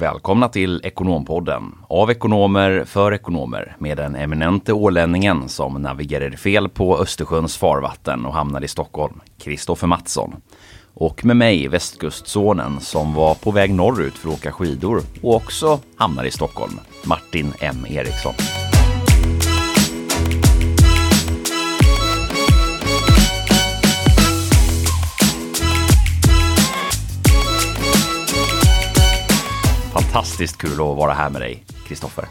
Välkomna till Ekonompodden av ekonomer för ekonomer med den eminente ålänningen som navigerade fel på Östersjöns farvatten och hamnade i Stockholm, Kristoffer Mattsson. Och med mig, västkustsonen som var på väg norrut för att åka skidor och också hamnade i Stockholm, Martin M Eriksson. Fantastiskt kul att vara här med dig, Kristoffer.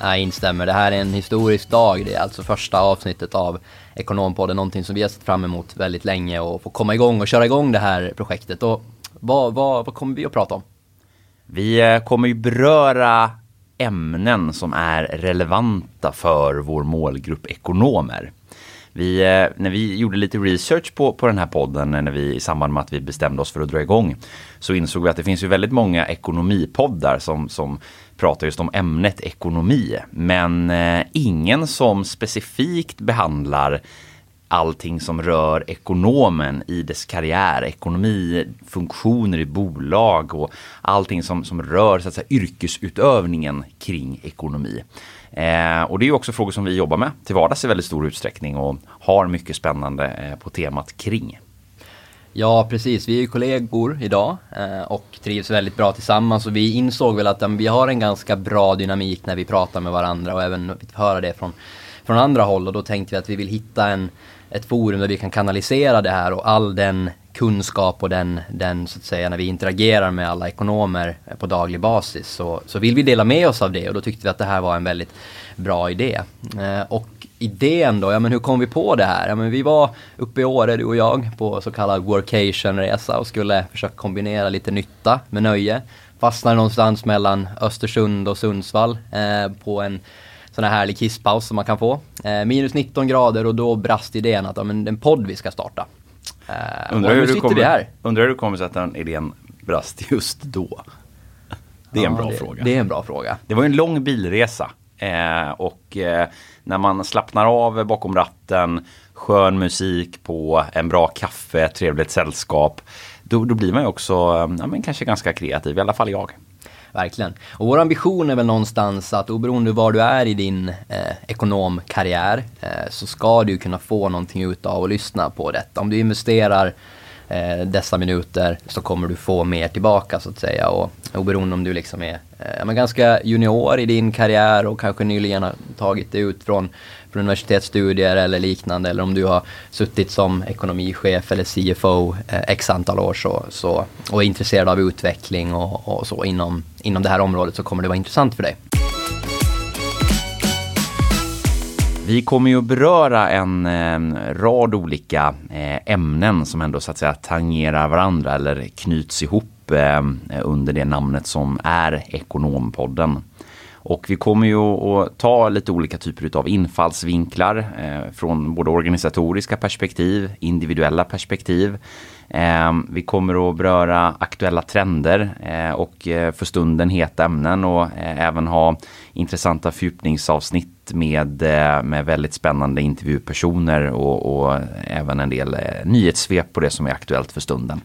Jag instämmer. Det här är en historisk dag. Det är alltså första avsnittet av Ekonompodden, någonting som vi har sett fram emot väldigt länge och få komma igång och köra igång det här projektet. Och vad, vad, vad kommer vi att prata om? Vi eh, kommer ju beröra ämnen som är relevanta för vår målgrupp ekonomer. Vi, eh, när vi gjorde lite research på, på den här podden eh, när vi, i samband med att vi bestämde oss för att dra igång så insåg vi att det finns ju väldigt många ekonomipoddar som, som pratar just om ämnet ekonomi. Men eh, ingen som specifikt behandlar allting som rör ekonomen i dess karriär, ekonomi, funktioner i bolag och allting som, som rör så att säga, yrkesutövningen kring ekonomi. Eh, och det är också frågor som vi jobbar med till vardags i väldigt stor utsträckning och har mycket spännande eh, på temat kring. Ja, precis. Vi är ju kollegor idag eh, och trivs väldigt bra tillsammans och vi insåg väl att vi har en ganska bra dynamik när vi pratar med varandra och även höra det från, från andra håll och då tänkte vi att vi vill hitta en, ett forum där vi kan kanalisera det här och all den kunskap och den, den så att säga när vi interagerar med alla ekonomer på daglig basis så, så vill vi dela med oss av det och då tyckte vi att det här var en väldigt bra idé. Eh, och idén då, ja men hur kom vi på det här? Ja men vi var uppe i Åre du och jag på så kallad workationresa och skulle försöka kombinera lite nytta med nöje. Fastnade någonstans mellan Östersund och Sundsvall eh, på en sån här härlig kisspaus som man kan få. Eh, minus 19 grader och då brast idén att ja, men en podd vi ska starta. Uh, undrar, hur sitter kommer, undrar hur det kommer sig att den idén brast just då? Det är ja, en bra det, fråga. Det är en bra fråga. Det var en lång bilresa. Eh, och eh, när man slappnar av bakom ratten, skön musik på, en bra kaffe, trevligt sällskap. Då, då blir man ju också, ja, men kanske ganska kreativ, i alla fall jag. Verkligen. Och vår ambition är väl någonstans att oberoende var du är i din eh, ekonomkarriär eh, så ska du kunna få någonting utav att lyssna på detta. Om du investerar eh, dessa minuter så kommer du få mer tillbaka så att säga. Och oberoende om du liksom är eh, ganska junior i din karriär och kanske nyligen har tagit dig ut från, från universitetsstudier eller liknande. Eller om du har suttit som ekonomichef eller CFO eh, x antal år så, så, och är intresserad av utveckling och, och så inom, inom det här området så kommer det vara intressant för dig. Vi kommer ju att beröra en, eh, rad olika eh, ämnen som ändå så att säga tangerar varandra eller knyts ihop eh, under det namnet som är Ekonompodden. Och vi kommer ju att ta lite olika typer av infallsvinklar eh, från både organisatoriska perspektiv, individuella perspektiv. Eh, vi kommer att beröra aktuella trender eh, och eh, för stunden heta ämnen och eh, även ha intressanta fördjupningsavsnitt med, eh, med väldigt spännande intervjupersoner och, och även en del eh, nyhetssvep på det som är aktuellt för stunden.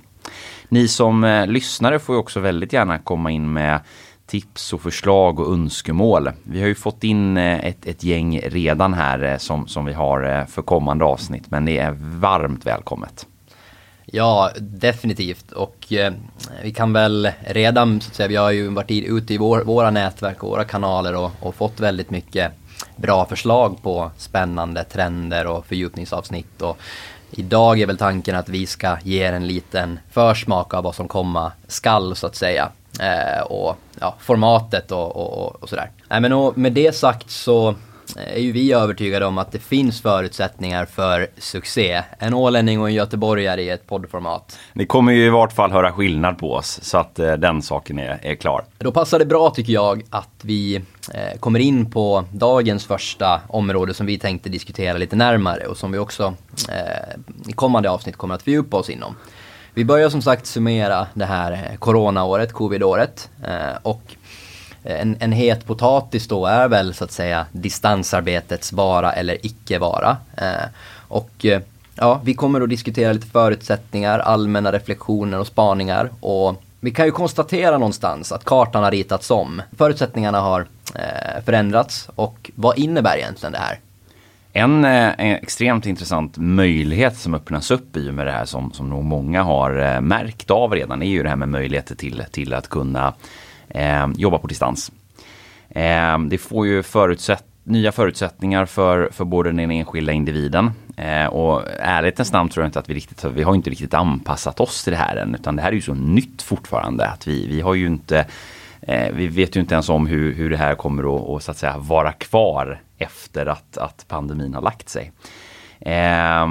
Ni som lyssnare får också väldigt gärna komma in med tips och förslag och önskemål. Vi har ju fått in ett, ett gäng redan här som, som vi har för kommande avsnitt, men det är varmt välkommet. Ja, definitivt. Och eh, vi kan väl redan, så att säga, vi har ju varit ute i vår, våra nätverk och våra kanaler och, och, fått väldigt mycket bra förslag på spännande trender och fördjupningsavsnitt. Och idag är väl tanken att vi ska ge er en liten försmak av vad som komma skall så att säga. Eh, och ja, formatet och, och, och sådär. Nej, men och med det sagt så är ju vi övertygade om att det finns förutsättningar för succé. En ålänning och en göteborgare i ett poddformat. Ni kommer ju i vart fall höra skillnad på oss så att eh, den saken är, är, klar. Då passar det bra tycker jag att vi eh, kommer in på dagens första område som vi tänkte diskutera lite närmare och som vi också eh, i kommande avsnitt kommer att fördjupa oss inom. Vi börjar som sagt summera det här eh, coronaåret, covidåret. Eh, och en, en het potatis då är väl så att säga distansarbetets vara eller icke vara. Eh, och eh, ja, vi kommer att diskutera lite förutsättningar, allmänna reflektioner och spaningar. Och Vi kan ju konstatera någonstans att kartan har ritats om. Förutsättningarna har eh, förändrats och vad innebär egentligen det här? En, eh, en, extremt intressant möjlighet som öppnas upp i och med det här som, som nog många har eh, märkt av redan är ju det här med möjligheter till, till att kunna eh, jobba på distans. Eh, det får ju förutsätt, nya förutsättningar för, för både den enskilda individen eh, och ärlighetens namn tror jag inte att vi riktigt, vi har inte riktigt anpassat oss till det här än utan det här är ju så nytt fortfarande att vi, vi har ju inte eh, vi vet ju inte ens om hur, hur det här kommer att, och, så att säga, vara kvar efter att, att pandemin har lagt sig. Eh,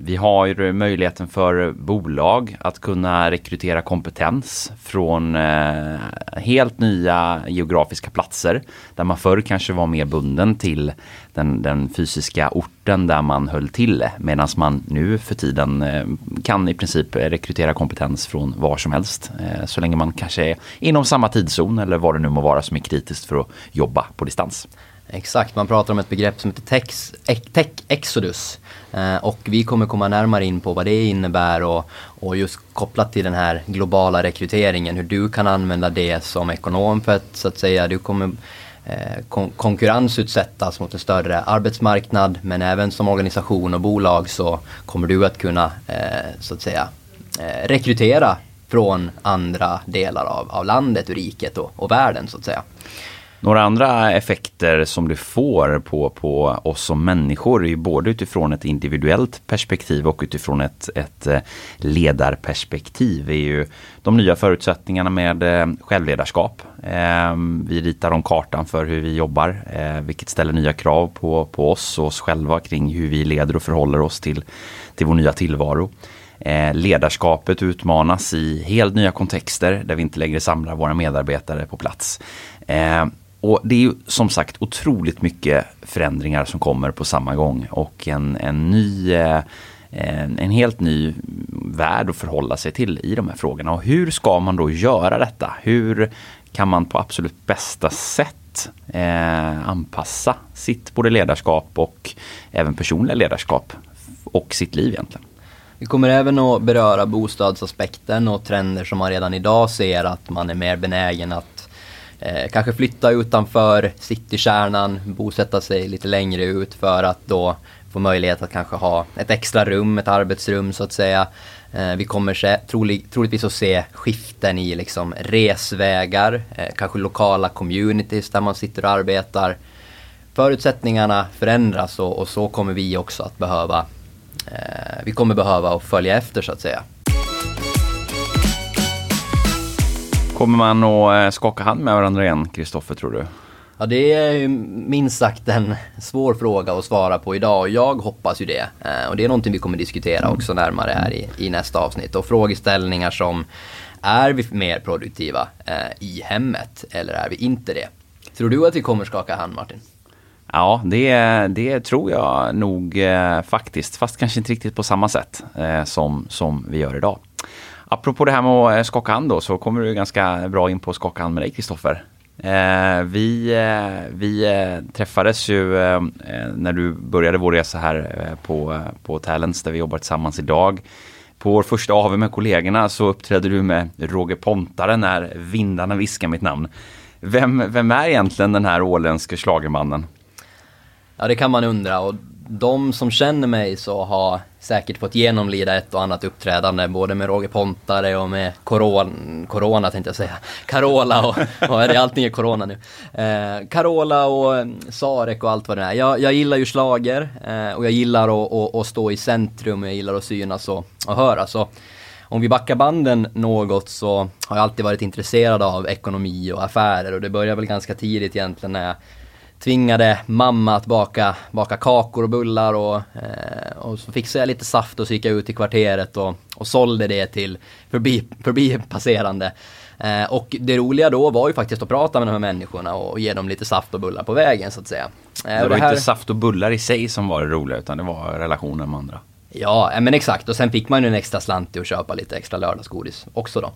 vi har möjligheten för bolag att kunna rekrytera kompetens från eh, helt nya geografiska platser där man förr kanske var mer bunden till den, den fysiska orten där man höll till medan man nu för tiden eh, kan i princip rekrytera kompetens från var som helst eh, så länge man kanske är inom samma tidszon eller vad det nu må vara som är kritiskt för att jobba på distans. Exakt, man pratar om ett begrepp som heter tech, tech exodus. Eh, och vi kommer komma närmare in på vad det innebär och, och just kopplat till den här globala rekryteringen, hur du kan använda det som ekonom för att så att säga, du kommer eh, kon konkurrensutsättas mot en större arbetsmarknad men även som organisation och bolag så kommer du att kunna eh, så att säga eh, rekrytera från andra delar av, av landet riket och, och världen så att säga. Några andra effekter som du får på, på oss som människor är ju både utifrån ett individuellt perspektiv och utifrån ett, ett eh, ledarperspektiv är ju de nya förutsättningarna med eh, självledarskap. Ehm, vi ritar om kartan för hur vi jobbar, eh, vilket ställer nya krav på, på oss och oss själva kring hur vi leder och förhåller oss till, till vår nya tillvaro. ledarskapet utmanas i helt nya kontexter där vi inte längre samlar våra medarbetare på plats. Ehm, och det är ju som sagt otroligt mycket förändringar som kommer på samma gång och en, en ny eh, en, en, helt ny värld att förhålla sig till i de här frågorna. Och hur ska man då göra detta? Hur kan man på absolut bästa sätt eh, anpassa sitt både ledarskap och även personliga ledarskap och sitt liv egentligen? Vi kommer även att beröra bostadsaspekten och trender som man redan idag ser att man är mer benägen att Eh, kanske flytta utanför citykärnan, bosätta sig lite längre ut för att då få möjlighet att kanske ha ett extra rum, ett arbetsrum så att säga. Eh, vi kommer se, trolig, troligtvis att se skiften i liksom resvägar, eh, kanske lokala communities där man sitter och arbetar. Förutsättningarna förändras och, och så kommer vi också att behöva, eh, vi kommer behöva att följa efter så att säga. Kommer man att eh, skaka hand med varandra igen, Kristoffer, tror du? Ja, det är ju minst sagt en svår fråga att svara på idag och jag hoppas ju det. Eh, och det är någonting vi kommer diskutera också närmare här i, i nästa avsnitt. Och frågeställningar som, är vi mer produktiva eh, i hemmet eller är vi inte det? Tror du att vi kommer skaka hand, Martin? Ja, det, det tror jag nog eh, faktiskt, fast kanske inte riktigt på samma sätt eh, som, som vi gör idag. Apropå det här med att eh, skaka hand då så kommer du ganska bra in på att skaka hand med dig Kristoffer. Eh, vi eh, vi eh, träffades ju eh, eh när du började vår resa här eh, på, på Talents där vi jobbar tillsammans idag. På vår första AV med kollegorna så uppträdde du med Roger Pontare när vindarna viskar mitt namn. Vem, vem är egentligen den här åländske schlagermannen? Ja det kan man undra och de som känner mig så har säkert fått genomlida ett och annat uppträdande både med Roger Pontare och med Corona, Corona tänkte jag säga, Carola och, och är det allting är Corona nu. Eh, Carola och eh, Sarek och allt vad det är. Jag, jag gillar ju slager eh, och jag gillar att, att, att, stå i centrum, och jag gillar att synas och, och höras. Så om vi backar banden något så har jag alltid varit intresserad av ekonomi och affärer och det började väl ganska tidigt egentligen när jag tvingade mamma att baka, baka kakor och bullar och, eh, och så fixade jag lite saft och så gick jag ut i kvarteret och, och sålde det till förbi, förbipasserande. Eh, och det roliga då var ju faktiskt att prata med de här människorna och ge dem lite saft och bullar på vägen så att säga. Eh, det var det här... inte saft och bullar i sig som var det roliga utan det var relationen med andra. Ja, men exakt. Och sen fick man ju en extra slant till att köpa lite extra lördagsgodis också då.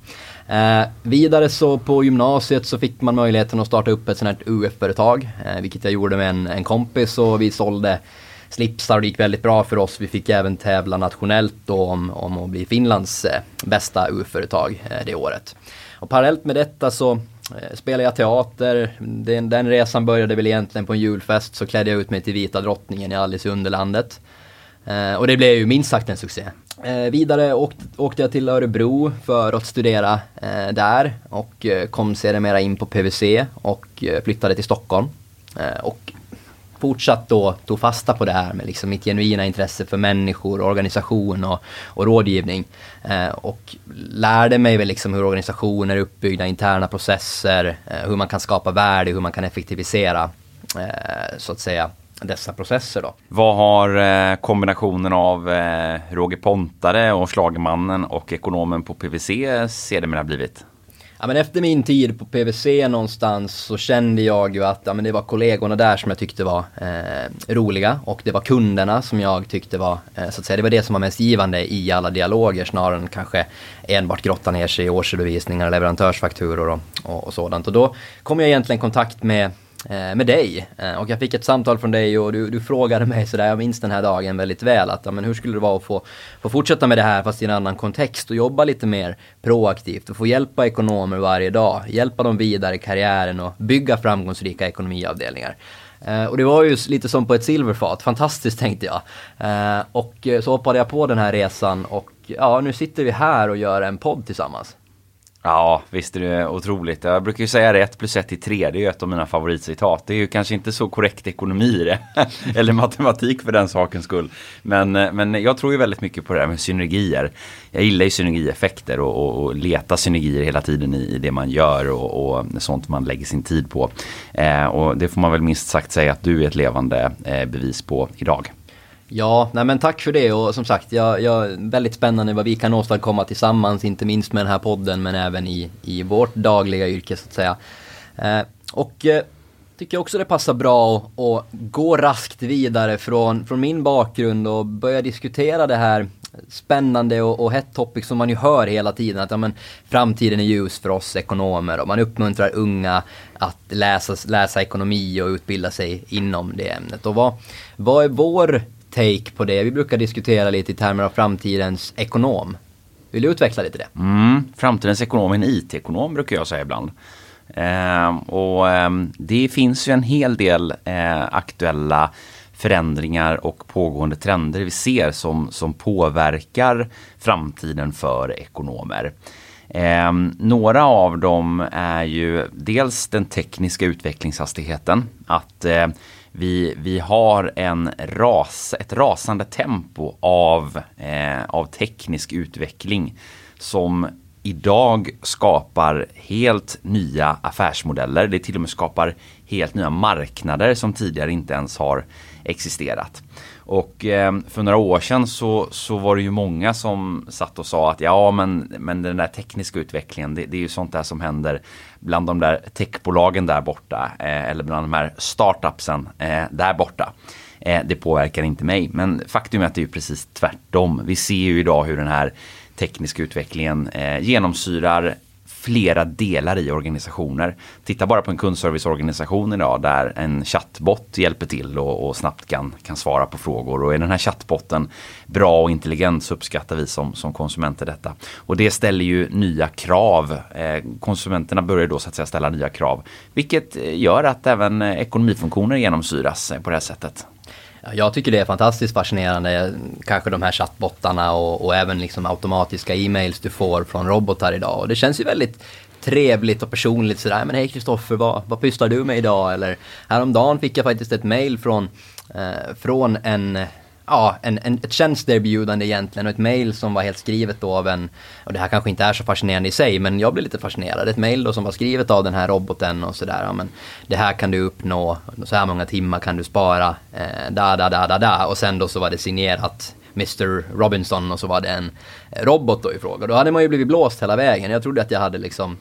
Eh, vidare så på gymnasiet så fick man möjligheten att starta upp ett sånt här UF-företag. Eh, vilket jag gjorde med en, en kompis och vi sålde slipsar och det gick väldigt bra för oss. Vi fick även tävla nationellt då om, om att bli Finlands eh, bästa UF-företag eh, det året. och parallellt med detta så eh, spelade jag teater. Den, den, resan började väl egentligen på en julfest så klädde jag ut mig till Vita drottningen i Alice i Underlandet. Eh, och det blev ju minst sagt en succé. Eh, vidare åkte, åkte, jag till Örebro för att studera eh, där och eh, kom sedermera in på PVC och eh, flyttade till Stockholm. Eh, och fortsatt då tog fasta på det här med liksom mitt genuina intresse för människor, organisation och, och rådgivning. Eh, och lärde mig väl liksom hur organisationer är uppbyggda, interna processer, eh, hur man kan skapa värde, hur man kan effektivisera så att säga dessa processer. Då. Vad har eh, kombinationen av eh, Roger Pontare och Slagmannen och ekonomen på PVC sedermera blivit? Ja, men efter min tid på PVC någonstans så kände jag ju att ja, men det var kollegorna där som jag tyckte var eh, roliga och det var kunderna som jag tyckte var, eh, så att säga, det var det som var mest givande i alla dialoger snarare än kanske enbart grotta ner sig i årsredovisningar, leverantörsfakturor och, och, och sådant. Och då kom jag egentligen i kontakt med Eh, med dig. Eh, och jag fick ett samtal från dig och du, du frågade mig sådär, jag minns den här dagen väldigt väl, att ja, men hur skulle det vara att få, få fortsätta med det här fast i en annan kontext och jobba lite mer proaktivt och få hjälpa ekonomer varje dag, hjälpa dem vidare i karriären och bygga framgångsrika ekonomiavdelningar. Eh, och det var ju lite som på ett silverfat, fantastiskt tänkte jag. Eh, och så hoppade jag på den här resan och ja, nu sitter vi här och gör en podd tillsammans. Ja, visst är det otroligt. Jag brukar ju säga det, 1 plus 1 är 3, det är ju ett av mina favoritcitat. Det är ju kanske inte så korrekt ekonomi i det, eller matematik för den sakens skull. Men, men jag tror ju väldigt mycket på det här med synergier. Jag gillar ju synergieffekter och, och, och leta synergier hela tiden i, i det man gör och, och, sånt man lägger sin tid på. Eh, och det får man väl minst sagt säga att du är ett levande eh, bevis på idag. Ja, nej men tack för det och som sagt, jag, jag, väldigt spännande vad vi kan åstadkomma tillsammans, inte minst med den här podden men även i, i vårt dagliga yrke så att säga. Eh, och eh, tycker också det passar bra att, att, gå raskt vidare från, från min bakgrund och börja diskutera det här spännande och, och hett topic som man ju hör hela tiden. Att ja, men, framtiden är ljus för oss ekonomer och man uppmuntrar unga att läsa, läsa ekonomi och utbilda sig inom det ämnet. Och vad, vad är vår take på det. Vi brukar diskutera lite i termer av framtidens ekonom. Vill du utveckla lite det? Mm, framtidens ekonom, är en IT-ekonom brukar jag säga ibland. Eh, och eh, det finns ju en hel del eh, aktuella förändringar och pågående trender vi ser som, som påverkar framtiden för ekonomer. Eh, några av dem är ju dels den tekniska utvecklingshastigheten. Att eh, vi, vi har en ras, ett rasande tempo av, eh, av teknisk utveckling som idag skapar helt nya affärsmodeller. Det till och med skapar helt nya marknader som tidigare inte ens har existerat. Och eh, för några år sedan så, så var det ju många som satt och sa att ja men, men den där tekniska utvecklingen det, det är ju sånt där som händer bland de där techbolagen där borta eh, eller bland de här startupsen eh, där borta. Eh, det påverkar inte mig men faktum är att det är precis tvärtom. Vi ser ju idag hur den här tekniska utvecklingen eh, genomsyrar flera delar i organisationer. Titta bara på en kundserviceorganisation idag där en chattbot hjälper till och, och, snabbt kan, kan svara på frågor. Och är den här chattbotten bra och intelligent så uppskattar vi som, som konsumenter detta. Och det ställer ju nya krav. Eh, konsumenterna börjar då så att säga ställa nya krav. Vilket eh, gör att även eh, ekonomifunktioner genomsyras på det här sättet. Jag tycker det är fantastiskt fascinerande, kanske de här chattbottarna och, och även liksom automatiska e-mails du får från robotar idag. Och det känns ju väldigt trevligt och personligt sådär. Men hej Kristoffer, vad, vad pysslar du med idag? Eller häromdagen fick jag faktiskt ett mail från, eh, från en ja, en, en, ett tjänsteerbjudande egentligen och ett mail som var helt skrivet då av en, och det här kanske inte är så fascinerande i sig, men jag blev lite fascinerad. Ett mail då som var skrivet av den här roboten och sådär, ja men det här kan du uppnå, så här många timmar kan du spara, eh, da da da da da, och sen då så var det signerat Mr Robinson och så var det en eh, robot då i fråga. Då hade man ju blivit blåst hela vägen. Jag trodde att jag hade liksom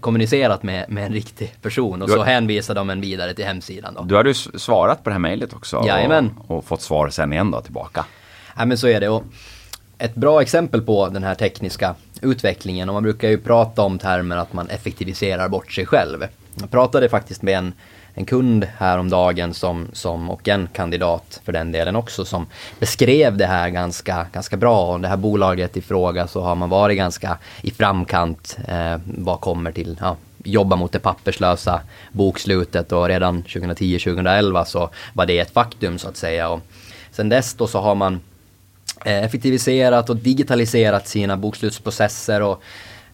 kommunicerat med, med en riktig person och du, så hänvisade de en vidare till hemsidan. Då. Du hade ju svarat på det här mejlet också Jajamän. och, och fått svar sen igen då tillbaka. Ja men så är det. Och ett bra exempel på den här tekniska utvecklingen och man brukar ju prata om termer att man effektiviserar bort sig själv. Jag pratade faktiskt med en, en kund häromdagen som, som, och en kandidat för den delen också som beskrev det här ganska, ganska bra. Och det här bolaget i fråga så har man varit ganska i framkant eh, vad kommer till ja, jobba mot det papperslösa bokslutet och redan 2010-2011 så var det ett faktum så att säga. Och sen dess då så har man eh, effektiviserat och digitaliserat sina bokslutsprocesser och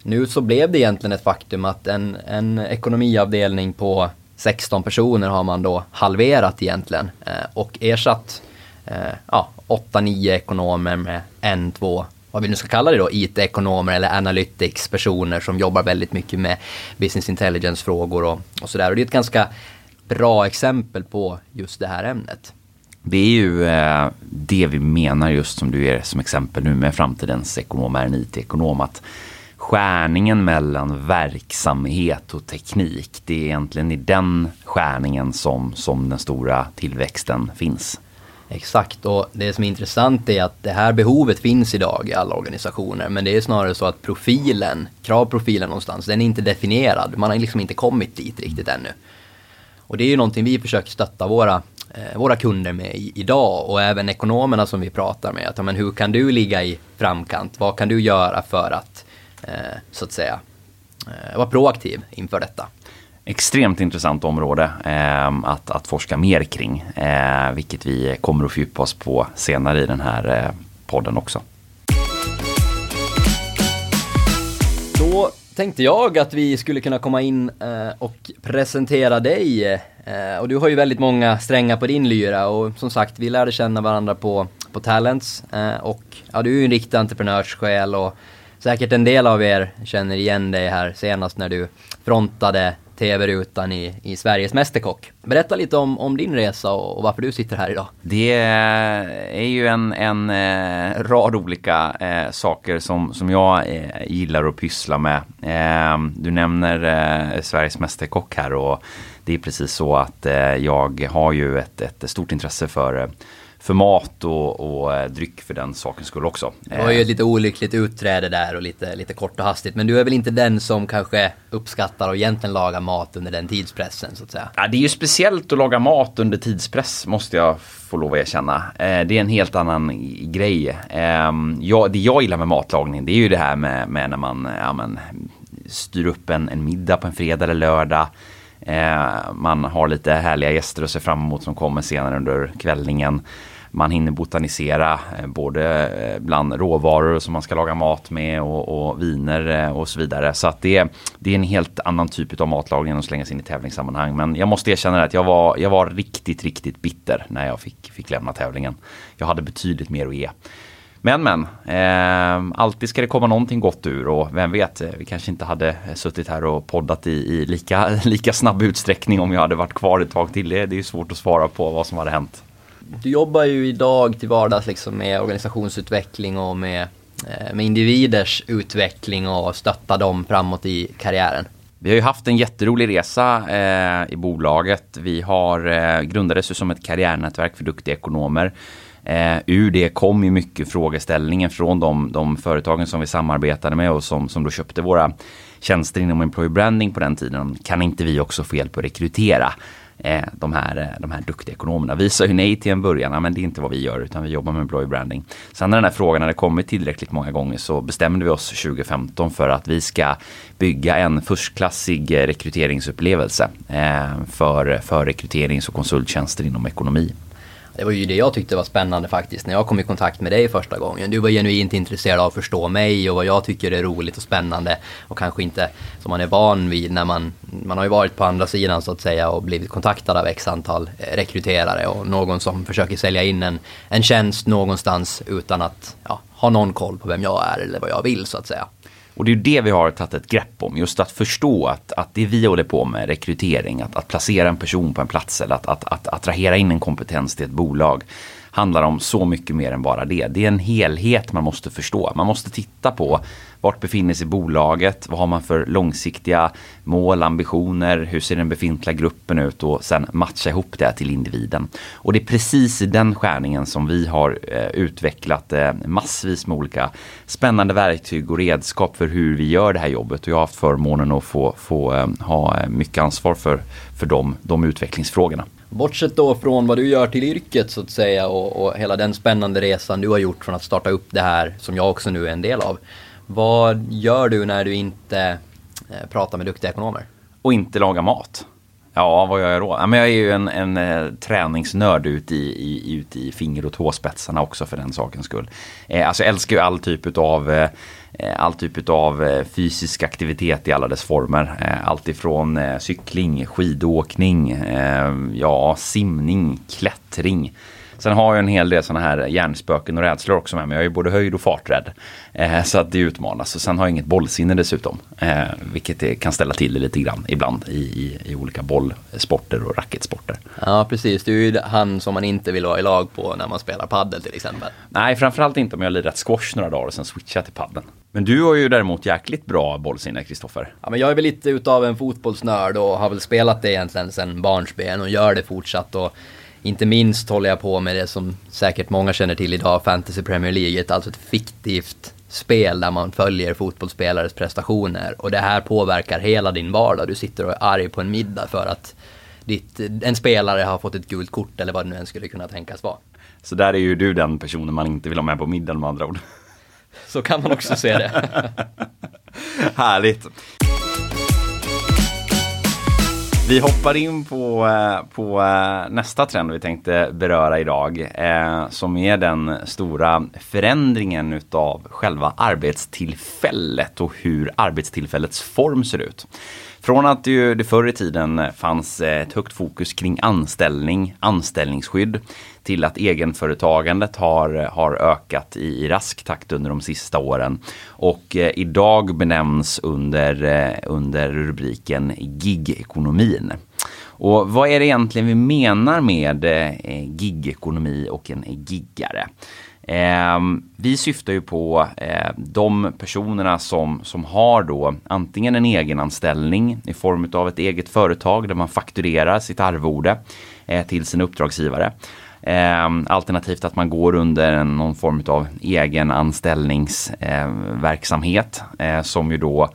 nu så blev det egentligen ett faktum att en, en ekonomiavdelning på 16 personer har man då halverat egentligen eh, och ersatt eh, ja, 8-9 ekonomer med en, två vad vi nu ska kalla det då, IT-ekonomer eller analytics-personer som jobbar väldigt mycket med business intelligence-frågor och, och sådär. Och det är ett ganska bra exempel på just det här ämnet. Det är ju eh, det vi menar just som du ger som exempel nu med framtidens ekonom är en IT-ekonom. Att skärningen mellan verksamhet och teknik, det är egentligen i den skärningen som, som den stora tillväxten finns. Exakt, och det som är intressant är att det här behovet finns idag i alla organisationer. Men det är snarare så att profilen, kravprofilen någonstans, den är inte definierad. Man har liksom inte kommit dit riktigt ännu. Och det är ju någonting vi försöker stötta våra, eh, våra kunder med i, idag och även ekonomerna som vi pratar med. Att, ja, men hur kan du ligga i framkant? Vad kan du göra för att, eh, så att säga, eh, vara proaktiv inför detta? extremt intressant område eh, att, att forska mer kring. Eh, vilket vi kommer att fördjupa oss på senare i den här eh, podden också. Då tänkte jag att vi skulle kunna komma in eh, och presentera dig. Eh, och du har ju väldigt många strängar på din lyra och som sagt vi lärde känna varandra på, på Talents. Eh, och ja, du är ju en riktig entreprenörssjäl och säkert en del av er känner igen dig här senast när du frontade tv-rutan i, i Sveriges Mästerkock. Berätta lite om, om din resa och, och, varför du sitter här idag. Det är ju en, en eh, rad olika eh, saker som, som jag eh, gillar att pyssla med. Eh, du nämner eh, Sveriges Mästerkock här och det är precis så att eh, jag har ju ett, ett stort intresse för eh, för mat och, och eh, dryck för den sakens skull också. Det var ju ett lite olyckligt utträde där och lite, lite kort och hastigt. Men du är väl inte den som kanske uppskattar att egentligen laga mat under den tidspressen så att säga? Ja, det är ju speciellt att laga mat under tidspress måste jag få lov att erkänna. Eh, det är en helt annan grej. Eh, jag, det jag gillar med matlagning det är ju det här med, med när man ja, men, styr upp en, en middag på en fredag eller lördag. Eh, man har lite härliga gäster att se fram emot som kommer senare under kvällningen man hinner botanisera eh, både eh, bland råvaror som man ska laga mat med och, och viner eh, och så vidare. Så att det, det är en helt annan typ av matlagning än att slänga sig in i tävlingssammanhang. Men jag måste erkänna att jag var, jag var riktigt, riktigt bitter när jag fick, fick lämna tävlingen. Jag hade betydligt mer att ge. Men men, eh, alltid ska det komma någonting gott ur och vem vet, vi kanske inte hade suttit här och poddat i, i lika, lika snabb utsträckning om jag hade varit kvar ett tag till. Det, det är svårt att svara på vad som hade hänt du jobbar ju idag till vardags liksom med organisationsutveckling och med, eh, med individers utveckling och stötta dem framåt i karriären. Vi har ju haft en jätterolig resa eh, i bolaget. Vi har eh, grundades ju som ett karriärnätverk för duktiga ekonomer. Eh, ur det kom ju mycket frågeställningen från de, de företagen som vi samarbetade med och som, som då köpte våra tjänster inom employer branding på den tiden. Kan inte vi också få hjälp att rekrytera? Eh, de, här, eh, de här duktiga ekonomerna. Vi sa ju nej till en början, men det är inte vad vi gör utan vi jobbar med employee branding. Sen när den här frågan hade kommit tillräckligt många gånger så bestämde vi oss 2015 för att vi ska bygga en förstklassig eh, rekryteringsupplevelse eh, för, för rekryterings och konsulttjänster inom ekonomi. Det var ju det jag tyckte var spännande faktiskt när jag kom i kontakt med dig första gången. Du var genuint intresserad av att förstå mig och vad jag tycker är roligt och spännande och kanske inte som man är van vid när man, man har ju varit på andra sidan så att säga och blivit kontaktad av x antal eh, rekryterare och någon som försöker sälja in en, en tjänst någonstans utan att ja, ha någon koll på vem jag är eller vad jag vill så att säga. Och det är det vi har tagit ett grepp om, just att förstå att, att det vi håller på med, rekrytering, att, att placera en person på en plats eller att, att, att attrahera in en kompetens till ett bolag handlar om så mycket mer än bara det. Det är en helhet man måste förstå. Man måste titta på vart befinner sig bolaget? Vad har man för långsiktiga mål, ambitioner? Hur ser den befintliga gruppen ut? Och sen matcha ihop det till individen. Och det är precis i den skärningen som vi har eh, utvecklat eh, massvis med olika spännande verktyg och redskap för hur vi gör det här jobbet. Och jag har haft förmånen att få, få eh, ha eh, mycket ansvar för, för de, de utvecklingsfrågorna. Bortsett då från vad du gör till yrket så att säga och, och hela den spännande resan du har gjort från att starta upp det här som jag också nu är en del av. Vad gör du när du inte eh, pratar med duktiga ekonomer? Och inte lagar mat. Ja, vad gör jag då? Ja, men jag är ju en, en eh, träningsnörd ut i, i, ut i finger och tåspetsarna också för den sakens skull. Eh, alltså jag älskar ju all typ av eh, all typ av eh, fysisk aktivitet i alla dess former. Eh, allt ifrån cykling, skidåkning, ja, simning, klättring. Sen har jag en hel del sådana här hjärnspöken och rädslor också med mig. Jag är både höjd och farträdd. Eh, så att det utmanas. Och sen har jag inget bollsinne dessutom. Eh, vilket kan ställa till det lite grann ibland i, i, i olika bollsporter och racketsporter. Ja precis, du är ju han som man inte vill vara i lag på när man spelar paddel till exempel. Nej, framförallt inte om jag har lirat squash några dagar och sen switchat till paddeln. Men du har ju däremot jäkligt bra bollsinne, Kristoffer. Ja, men jag är väl lite utav en fotbollsnörd och har väl spelat det egentligen sedan barnsben och gör det fortsatt. Och inte minst håller jag på med det som säkert många känner till idag, Fantasy Premier League, alltså ett fiktivt spel där man följer fotbollsspelares prestationer och det här påverkar hela din vardag. Du sitter och är arg på en middag för att ditt, en spelare har fått ett gult kort eller vad det nu än skulle kunna tänkas vara. Så där är ju du den personen man inte vill ha med på middagen med andra ord. Så kan man också se det. Härligt. Vi hoppar in på, eh, på eh, nästa trend vi tänkte beröra idag. Eh, som är den stora förändringen utav själva arbetstillfället och hur arbetstillfällets form ser ut. Från att det, det förr i tiden fanns eh, ett högt fokus kring anställning, anställningsskydd till att egenföretagandet har, har ökat i, i rask takt under de sista åren. Och eh, idag benämns under, eh, under rubriken gigekonomin. Och vad är det egentligen vi menar med eh, gigekonomi och en giggare? Eh, vi syftar ju på eh, de personerna som, som har då antingen en egenanställning i form av ett eget företag där man fakturerar sitt arvode eh, till sin uppdragsgivare. Ehm, alternativt att man går under någon form av egen anställningsverksamhet eh, eh, som ju då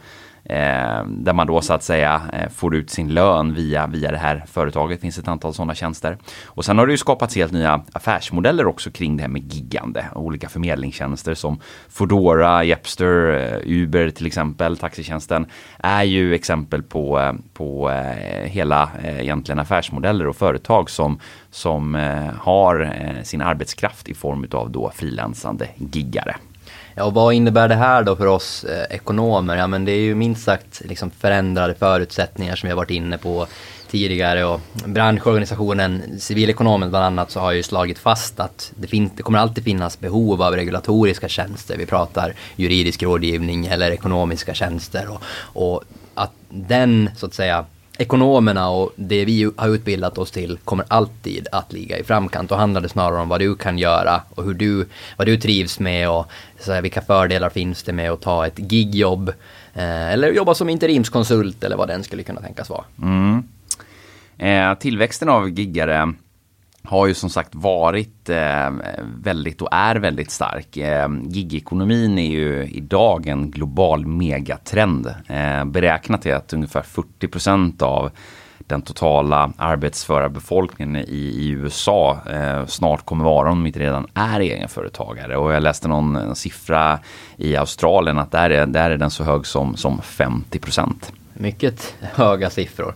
Eh, där man då så att säga eh, får ut sin lön via, via det här företaget. Det finns ett antal sådana tjänster. Och sen har det ju skapats helt nya affärsmodeller också kring det här med giggande. Olika förmedlingstjänster som Foodora, Jepster, eh, Uber till exempel, taxitjänsten är ju exempel på, eh, på eh, hela eh, egentligen affärsmodeller och företag som, som eh, har eh, sin arbetskraft i form av då frilansande giggare. Ja, och vad innebär det här då för oss eh, ekonomer? Ja, men det är ju minst sagt liksom förändrade förutsättningar som vi har varit inne på tidigare och branschorganisationen Civilekonomen bland annat så har ju slagit fast att det, fin- det kommer alltid finnas behov av regulatoriska tjänster. Vi pratar juridisk rådgivning eller ekonomiska tjänster och, och att den så att säga ekonomerna och det vi har utbildat oss till kommer alltid att ligga i framkant. Då handlar det snarare om vad du kan göra och hur du, vad du trivs med och så här, vilka fördelar finns det med att ta ett gigjobb eh, eller jobba som interimskonsult eller vad den skulle kunna tänkas vara. Mm. Eh, tillväxten av giggare har ju som sagt varit eh, väldigt och är väldigt stark. Eh, gigekonomin är ju idag en global megatrend. Eh, beräknat är att ungefär 40 procent av den totala arbetsföra befolkningen i, i USA eh, snart kommer vara, om de inte redan är egenföretagare. Och jag läste någon siffra i Australien att där är, där är den så hög som, som 50 procent. Mycket höga siffror.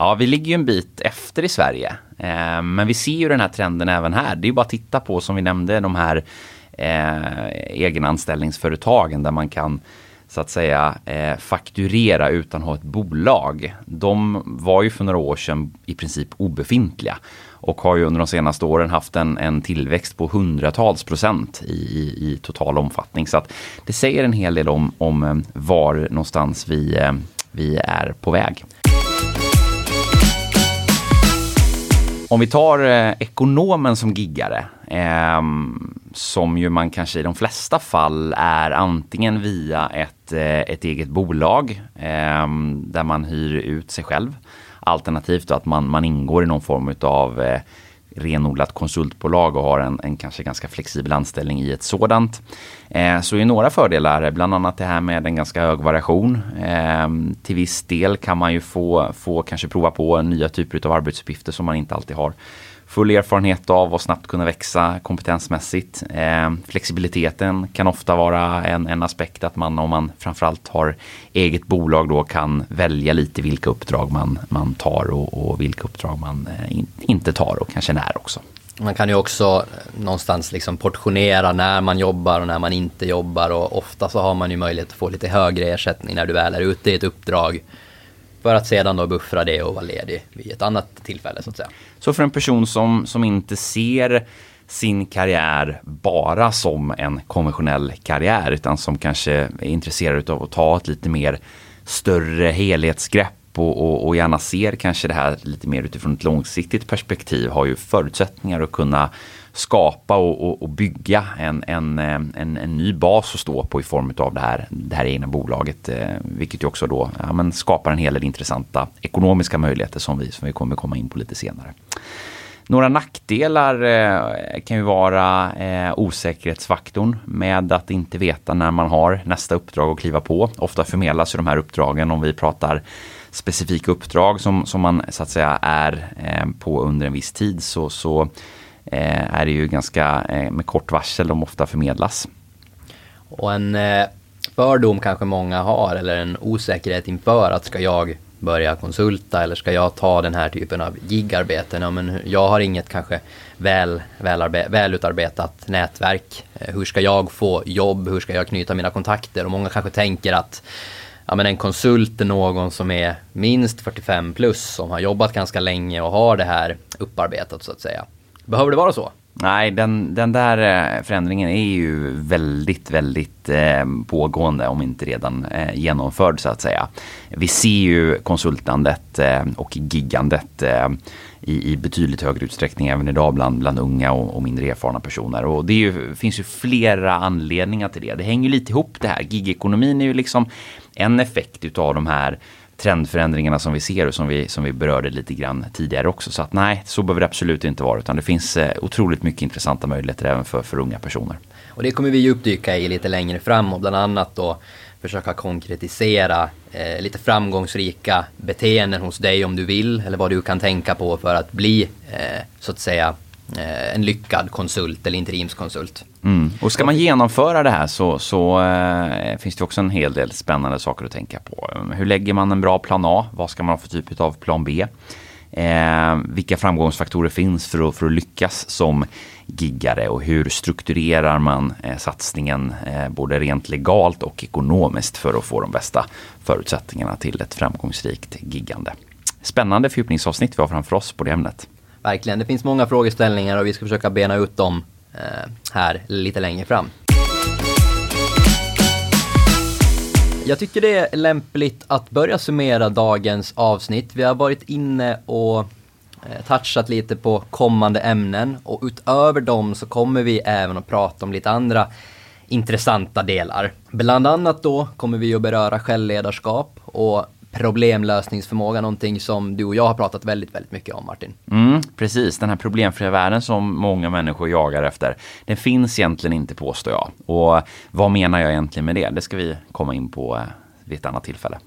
Ja, vi ligger ju en bit efter i Sverige. Eh, men vi ser ju den här trenden även här. Det är ju bara att titta på, som vi nämnde, de här eh, egenanställningsföretagen där man kan så att säga eh, fakturera utan att ha ett bolag. De var ju för några år sedan i princip obefintliga och har ju under de senaste åren haft en, en tillväxt på hundratals procent i, i, i, total omfattning. Så att det säger en hel del om, om eh, var någonstans vi, eh, vi är på väg. Om vi tar eh, ekonomen som giggare, eh, som ju man kanske i de flesta fall är antingen via ett, eh, ett eget bolag eh, där man hyr ut sig själv. Alternativt att man, man ingår i någon form av eh, renodlat konsultbolag och har en, en kanske ganska flexibel anställning i ett sådant. Eh, så är några fördelar, bland annat det här med en ganska hög variation. Eh, till viss del kan man ju få, få kanske prova på nya typer av arbetsuppgifter som man inte alltid har full erfarenhet av och snabbt kunna växa kompetensmässigt. Eh, flexibiliteten kan ofta vara en, en aspekt att man om man framförallt har eget bolag då kan välja lite vilka uppdrag man, man tar och, och vilka uppdrag man eh, in, inte tar och kanske när också. Man kan ju också eh, någonstans liksom portionera när man jobbar och när man inte jobbar och ofta så har man ju möjlighet att få lite högre ersättning när du väl är ute i ett uppdrag. För att sedan då buffra det och vara ledig vid ett annat tillfälle så att säga. Så för en person som, som inte ser sin karriär bara som en konventionell karriär utan som kanske är intresserad av att ta ett lite mer större helhetsgrepp och, och, och, gärna ser kanske det här lite mer utifrån ett långsiktigt perspektiv har ju förutsättningar att kunna skapa och, och, och bygga en, en, eh, en, en, ny bas att stå på i form av det här, det här egna bolaget. Eh, vilket ju också då ja, men skapar en hel del intressanta ekonomiska möjligheter som vi, som vi kommer komma in på lite senare. Några nackdelar eh, kan ju vara eh, osäkerhetsfaktorn med att inte veta när man har nästa uppdrag att kliva på. Ofta förmedlas ju de här uppdragen om vi pratar specifika uppdrag som, som man så att säga är eh, på under en viss tid så, så Eh, är det ju ganska eh, med kort varsel de ofta förmedlas. Och en eh, fördom kanske många har eller en osäkerhet inför att ska jag börja konsulta eller ska jag ta den här typen av gigarbeten? Ja, men jag har inget kanske väl, välutarbetat nätverk. Eh, hur ska jag få jobb? Hur ska jag knyta mina kontakter? Och många kanske tänker att ja, men en konsult är någon som är minst 45 plus som har jobbat ganska länge och har det här upparbetat så att säga. Behöver det vara så? Nej, den, den där eh, förändringen är ju väldigt, väldigt eh, pågående om inte redan eh, genomförd så att säga. Vi ser ju konsultandet eh, och giggandet eh, i, i, betydligt högre utsträckning även idag bland, bland unga och, och mindre erfarna personer. Och det ju, finns ju flera anledningar till det. Det hänger lite ihop det här. Gigekonomin är ju liksom en effekt utav de här trendförändringarna som vi ser och som vi, som vi berörde lite grann tidigare också. Så att nej, så behöver det absolut inte vara utan det finns eh, otroligt mycket intressanta möjligheter även för, för unga personer. Och det kommer vi djupdyka i lite längre fram och bland annat då försöka konkretisera eh, lite framgångsrika beteenden hos dig om du vill eller vad du kan tänka på för att bli eh, så att säga en lyckad konsult eller interimskonsult. Mm. Och ska man genomföra det här så, så eh, finns det också en hel del spännande saker att tänka på. Hur lägger man en bra plan A? Vad ska man ha för typ av plan B? Eh, vilka framgångsfaktorer finns för att, för att lyckas som giggare och hur strukturerar man eh, satsningen eh, både rent legalt och ekonomiskt för att få de bästa förutsättningarna till ett framgångsrikt giggande. Spännande fördjupningsavsnitt vi har framför oss på det ämnet. Verkligen, det finns många frågeställningar och vi ska försöka bena ut dem eh, här lite längre fram. Jag tycker det är lämpligt att börja summera dagens avsnitt. Vi har varit inne och eh, touchat lite på kommande ämnen och utöver dem så kommer vi även att prata om lite andra intressanta delar. Bland annat då kommer vi att beröra självledarskap och problemlösningsförmåga, någonting som du och jag har pratat väldigt, väldigt mycket om Martin. Mm, precis, den här problemfria världen som många människor jagar efter. Den finns egentligen inte påstår jag. Och vad menar jag egentligen med det? Det ska vi komma in på eh, vid ett annat tillfälle.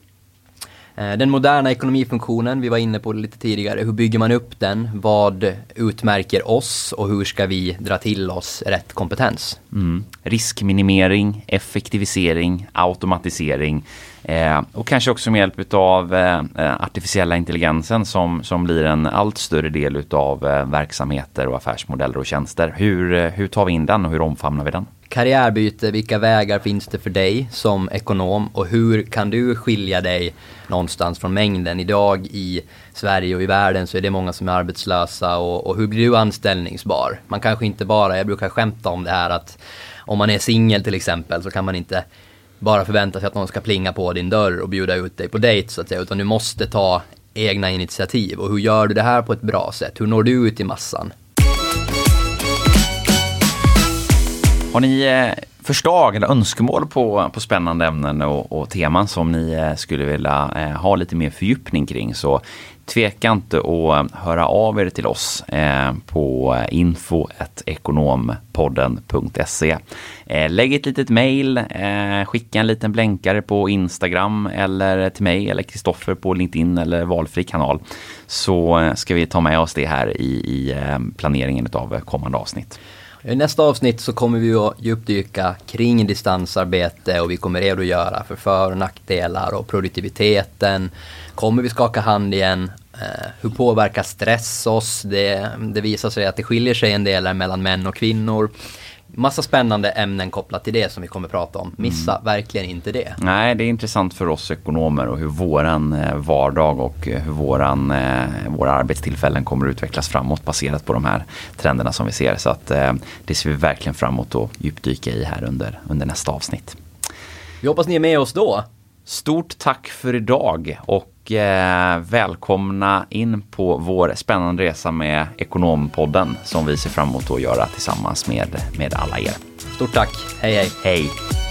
Eh, den moderna ekonomifunktionen, vi var inne på det lite tidigare. Hur bygger man upp den? Vad utmärker oss och hur ska vi dra till oss rätt kompetens? Mm. Riskminimering, effektivisering, automatisering eh, och kanske också med hjälp av eh, eh, artificiella intelligensen som, som blir en allt större del av eh, verksamheter och affärsmodeller och tjänster. Hur, eh, hur tar vi in den och hur omfamnar vi den? karriärbyte, vilka vägar finns det för dig som ekonom och hur kan du skilja dig någonstans från mängden? Idag i Sverige och i världen så är det många som är arbetslösa och, och hur blir du anställningsbar? Man kanske inte bara, jag brukar skämta om det här att om man är singel till exempel så kan man inte bara förvänta sig att någon ska plinga på din dörr och bjuda ut dig på dejt så att säga, utan du måste ta egna initiativ och hur gör du det här på ett bra sätt? Hur når du ut i massan? Har ni eh, förslag eller önskemål på, på spännande ämnen och, och teman som ni eh, skulle vilja eh, ha lite mer fördjupning kring så tveka inte att höra av er till oss eh, på info.ekonompodden.se. Eh, lägg ett litet mail, eh, skicka en liten blänkare på Instagram eller till mig eller Kristoffer på LinkedIn eller valfri kanal. Så ska vi ta med oss det här i, i planeringen av kommande avsnitt. I nästa avsnitt så kommer vi att djupdyka kring distansarbete och vi kommer redogöra för för och nackdelar och produktiviteten. Kommer vi skaka hand igen? Eh, hur påverkar stress oss? Det, det visar sig att det skiljer sig en del mellan män och kvinnor massa spännande ämnen kopplat till det som vi kommer prata om. Missa mm. verkligen inte det. Nej, det är intressant för oss ekonomer och hur våran eh, vardag och eh, hur våran, eh, våra arbetstillfällen kommer att utvecklas framåt baserat på de här trenderna som vi ser. Så att det ser vi verkligen fram emot att djupdyka i här under, under nästa avsnitt. Vi hoppas ni är med oss då. Stort tack för idag och eh, välkomna in på vår spännande resa med Ekonompodden som vi ser fram emot att göra tillsammans med, med alla er. Stort tack. Hej hej. Hej.